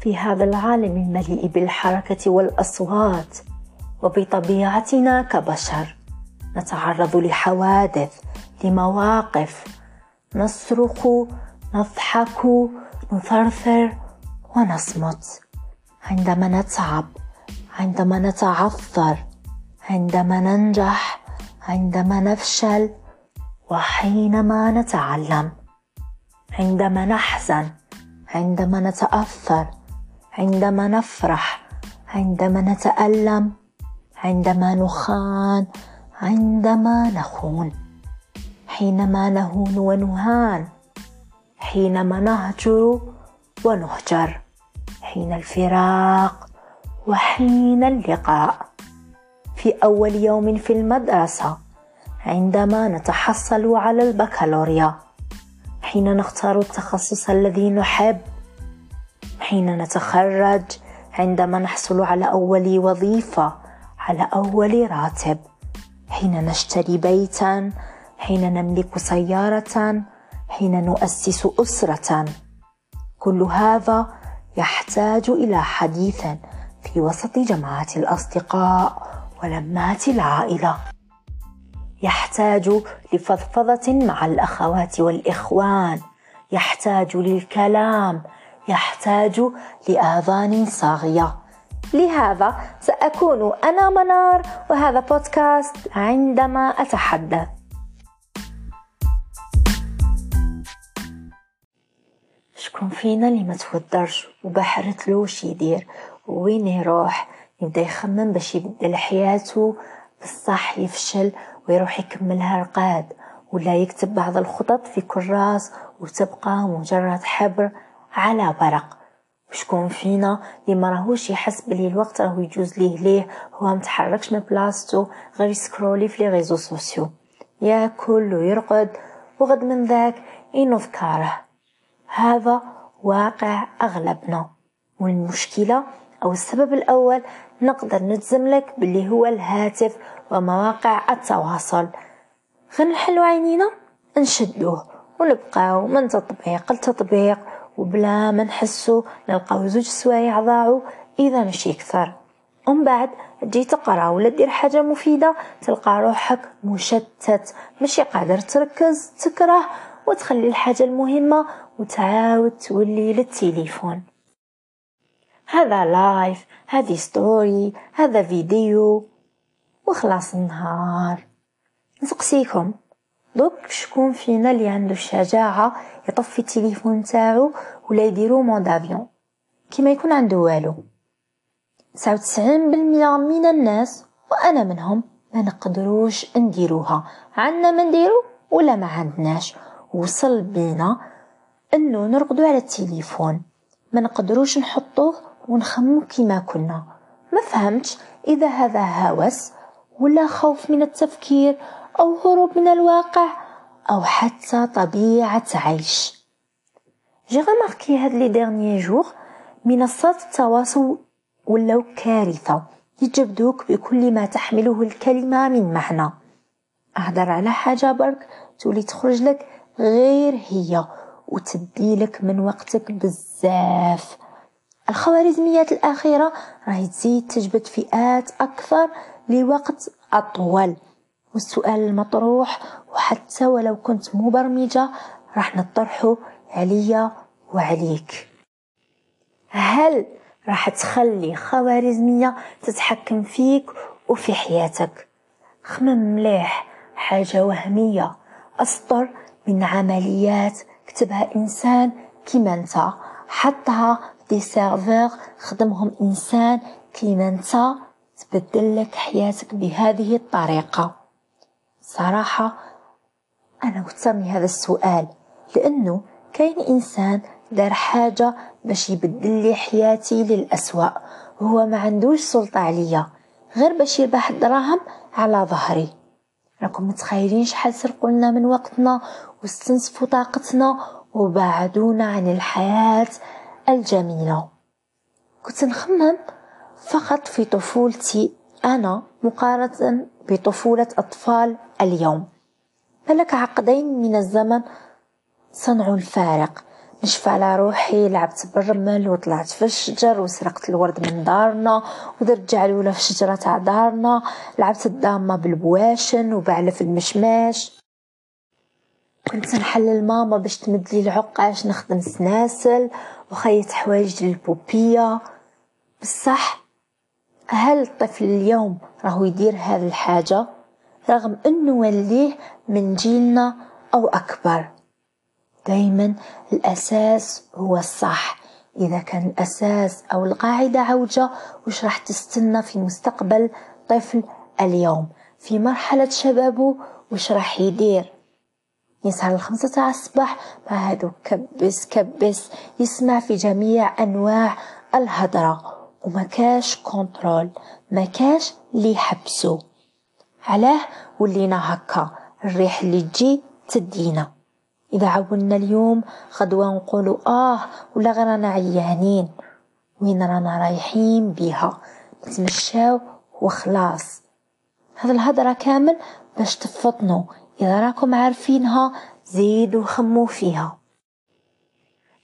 في هذا العالم المليء بالحركة والأصوات وبطبيعتنا كبشر. نتعرض لحوادث لمواقف. نصرخ نضحك نثرثر ونصمت. عندما نتعب عندما نتعثر عندما ننجح عندما نفشل وحينما نتعلم. عندما نحزن عندما نتأثر. عندما نفرح عندما نتألم عندما نخان عندما نخون. حينما نهون ونهان حينما نهجر ونهجر. حين الفراق وحين اللقاء. في أول يوم في المدرسة عندما نتحصل على البكالوريا. حين نختار التخصص الذي نحب. حين نتخرج عندما نحصل على أول وظيفة على أول راتب. حين نشتري بيتا حين نملك سيارة حين نؤسس أسرة. كل هذا يحتاج إلى حديث في وسط جماعة الأصدقاء ولمات العائلة. يحتاج لفضفضة مع الأخوات والإخوان. يحتاج للكلام. يحتاج لآذان صاغية. لهذا سأكون أنا منار وهذا بودكاست عندما أتحدث. شكون فينا اللي ما تودرش وبحرت له وش يدير. وين يروح؟ يبدأ يخمم باش يبدل حياته بصح يفشل ويروح يكملها رقاد ولا يكتب بعض الخطط في كراس وتبقى مجرد حبر. على ورق. وشكون فينا اللي ما راهوش يحس بلي الوقت راهو يجوز ليه ليه. هو متحركش من بلاصتو غير ي scroller في les réseaux sociaux. ياكل ويرقد وغدوة من ذاك ينوض كاره هذا واقع أغلبنا. والمشكلة أو السبب الأول نقدر نجزم لك باللي هو الهاتف ومواقع التواصل. غنحلو عينينا نشدوه ونبقاو من تطبيق لتطبيق. وبلا ما نحسو نلقاو زوج سوايع ضاعوا إذا ماشي أكثر. ومن بعد تجي تقرا ولا دير حاجة مفيدة تلقى روحك مشتت. ماشي قادر تركز تكره وتخلي الحاجة المهمة وتعاود تولي للتليفون. هذا live هذه story هذا فيديو وخلاص النهار. نسقسيكم. دوك شكون فينا اللي عنده الشجاعة يطفي التليفون تاعو ولا يديرو mode avion؟ كيما يكون عنده والو. تسعة وتسعين بالمية من الناس وأنا منهم ما نقدروش نديروها. عندنا ما نديرو ولا ما عندناش. وصل بينا إنه نرقدو على التليفون. ما نقدروش نحطوه ونخمو كيما كنا. ما فهمتش إذا هذا هوس ولا خوف من التفكير أو هروب من الواقع أو حتى طبيعة عيش. جي غماركي هاد لي ديرني جور منصات التواصل ولاو كارثة. يجبدوك بكل ما تحمله الكلمة من معنى. اهدر على حاجة برك تولي تخرج لك غير هي وتدي لك من وقتك بزاف. الخوارزميات الأخيرة راهي تزيد تجبد فئات أكثر لوقت أطول. والسؤال المطروح وحتى ولو كنت مبرمجة راح نطرحه عليا وعليك. هل راح تخلي خوارزمية تتحكم فيك وفي حياتك؟ خمم مليح حاجة وهمية. أسطر من عمليات كتبها إنسان كيما انت حطها دي سيرفور خدمهم إنسان كيما انت تبدل لك حياتك بهذه الطريقة. صراحة أنا وترني هذا السؤال لأنه كاين إنسان دار حاجة باش يبدل لي حياتي للأسوأ وهو ما عندوش سلطة عليا غير باش يربح الدراهم على ظهري. راكم متخيلين شحال سرقوا لنا من وقتنا واستنزفوا طاقتنا وبعدونا عن الحياة الجميلة. كنت نخمم فقط في طفولتي أنا مقارنة بطفولة أطفال اليوم. فلك عقدين من الزمن صنعوا الفارق. نشفى على روحي لعبت بالرمل وطلعت في الشجر وسرقت الورد من دارنا ودرت جعلولة في شجرة تاع دارنا لعبت الدامة بالبواشن وبعلف المشماش. كنت نحلل ماما باش تمدلي العقاش نخدم سناسل وخيط حوايج للبوبية. بصح هل الطفل اليوم راهو يدير هذه الحاجة رغم إنه وليه من جيلنا أو أكبر؟ دايما الأساس هو الصح. إذا كان الأساس أو القاعدة عوجة وش راح تستنى في مستقبل طفل اليوم؟ في مرحلة شبابه وش راح يدير؟ يسهر الخمسة تاع الصباح مع هادو كبس كبس يسمع في جميع أنواع الهضرة. وما كاش contrôle ما كاش اللي يحبسو علاه ولينا هكا الريح اللي تجي تدينا. إذا عاونا اليوم غدوة نقولوا آه ولا غير رانا عيانين. وين رانا رايحين بيها؟ نتمشاو وخلاص. هذا الهضرة كامل باش تفطنوا إذا راكم عارفينها زيدوا خموا فيها.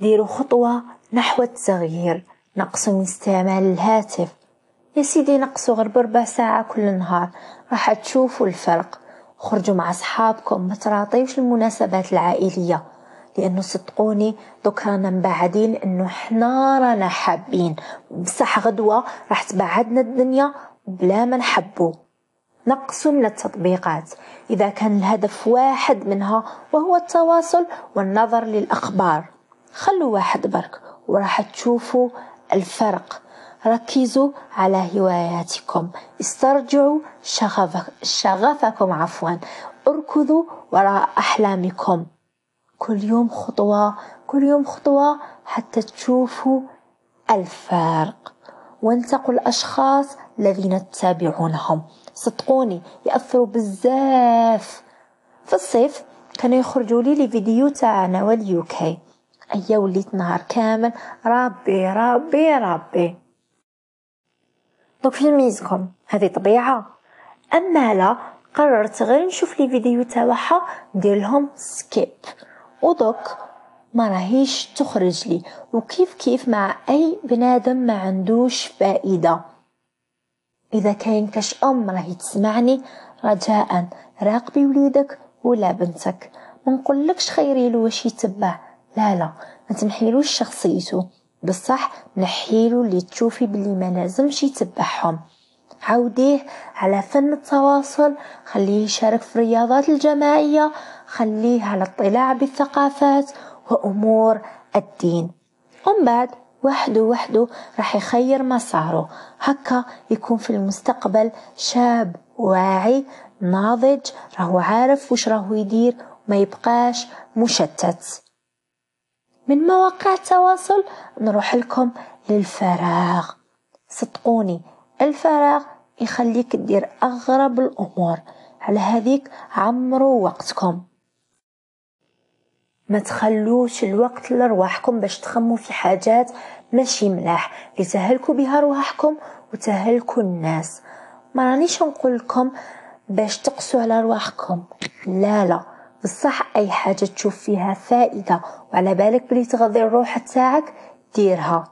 ديروا خطوة نحو التغيير. نقصوا من استعمال الهاتف. يا سيدي نقصوا غير بربع ساعة كل نهار. راح تشوفوا الفرق. خرجوا مع أصحابكم ما تراطيوش المناسبات العائلية. لأنه صدقوني دوك رانا مبعدين إنه حنا رانا حابين. بصح غدوة راح تبعدنا الدنيا بلا ما نحبو. نقصوا من التطبيقات. إذا كان الهدف واحد منها وهو التواصل والنظر للأخبار. خلوا واحد برك وراح تشوفوا الفرق. ركزوا على هواياتكم. استرجعوا شغف شغفكم عفوا. اركضوا وراء أحلامكم. كل يوم خطوة كل يوم خطوة حتى تشوفوا الفرق. وانتقوا الأشخاص الذين تتابعونهم. صدقوني يأثروا بزاف. في الصيف كانوا يخرجوا لي فيديو تاعنا واليوكي أيا وليت نهار كامل. ربي ربي ربي. دوك في ميزكم هذه طبيعة. أما لا قررت غير نشوف لي فيديو تاعها ندير لهم سكيب. ودوك ما راهيش تخرج لي. وكيف كيف مع أي بنادم ما عندوش فائدة. إذا كاين كاش أم راهي تسمعني رجاء. راقبي وليدك ولا بنتك. ما نقولكش خيري له واش يتبع لا لا ما تمحيلوش شخصيته. بصح نحيلو اللي تشوفي بلي ما لازمش يتبعهم. عوديه على فن التواصل خليه يشارك في الرياضات الجماعية خليه على اطلاع بالثقافات وأمور الدين. ومن بعد وحده وحده راح يخير مساره. هكا يكون في المستقبل شاب واعي ناضج راهو عارف وش راهو يدير وما يبقاش مشتت. من مواقع التواصل نروح لكم للفراغ. صدقوني الفراغ يخليك تدير أغرب الأمور. على هذيك عمروا وقتكم. ما تخلوش الوقت لرواحكم باش تخموا في حاجات ماشي ملاح. لتهلكوا بها رواحكم وتهلكوا الناس. ما رانيش نقول لكم باش تقسوا على رواحكم. لا لا. بصح أي حاجة تشوف فيها فائدة وعلى بالك بلي تغذي الروح تاعك ديرها.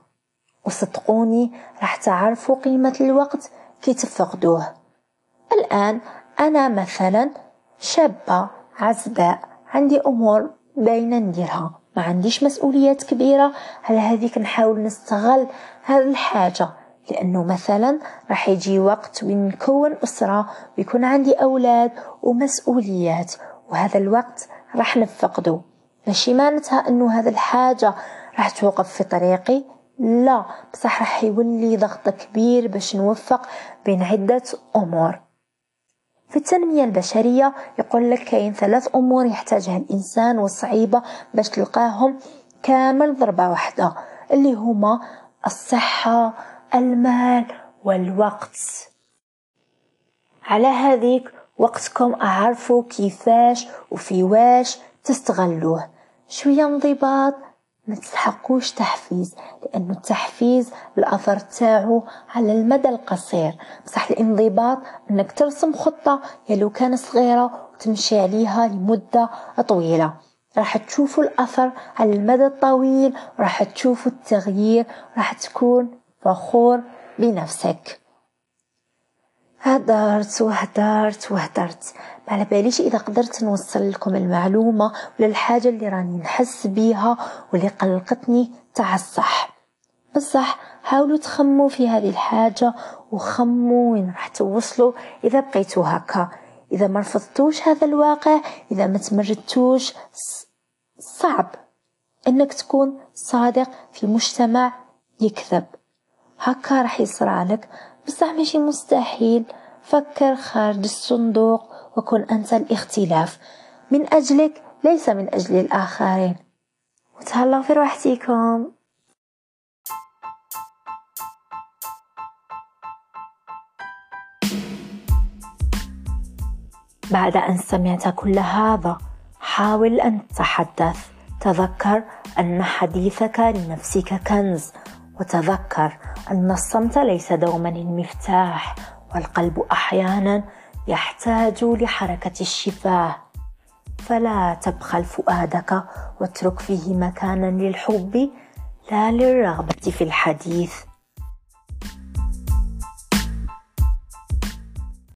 وصدقوني راح تعرفوا قيمة الوقت كي تفقدوه. الآن أنا مثلا شابة عزباء عندي أمور باينة نديرها. ما عنديش مسؤوليات كبيرة. على هذيك نحاول نستغل هذه الحاجة؟ لأنه مثلا راح يجي وقت وين نكون أسرة ويكون عندي أولاد ومسؤوليات. وهذا الوقت راح نفقده. ماشي؟ معناتها أنه هذا الحاجة راح توقف في طريقي؟ لا. بصح راح يولي ضغط كبير باش نوفق بين عدة أمور. في التنمية البشرية يقول لك كاين ثلاث أمور يحتاجها الإنسان وصعيبة باش تلقاهم كامل ضربة واحدة اللي هما الصحة المال والوقت. على هذيك وقتكم أعرفوا كيفاش وفي واش تستغلوه. شوية انضباط ما تستحقوش تحفيز لأنه التحفيز الأثر تاعو على المدى القصير. بصح الانضباط أنك ترسم يا لو كان صغيرة وتمشي عليها لمدة طويلة. راح تشوفوا الأثر على المدى الطويل وراح تشوفوا التغيير راح تكون فخور بنفسك. هدرت وهدرت وهدرت. ما على باليش إذا قدرت نوصل لكم المعلومة ولا الحاجة اللي راني نحس بيها واللي قلقتني تاع الصح بصح حاولوا تخموا في هذه الحاجة وخموا وين راح توصلوا إذا بقيتوا هكا. إذا ما رفضتوش هذا الواقع إذا ما تمردتوش صعب إنك تكون صادق في مجتمع يكذب. هكا راح يصرع لك بصح ماشي مستحيل. فكر خارج الصندوق وكن أنت الاختلاف. من أجلك ليس من أجل الآخرين. وتهلاو في روحتكم بعد أن سمعت كل هذا حاول أن تتحدث. تذكر أن حديثك لنفسك كنز. وتذكر أن الصمت ليس دوما المفتاح والقلب أحيانا يحتاج لحركة الشفاه. فلا تبخل فؤادك واترك فيه مكانا للحب لا للرغبة في الحديث.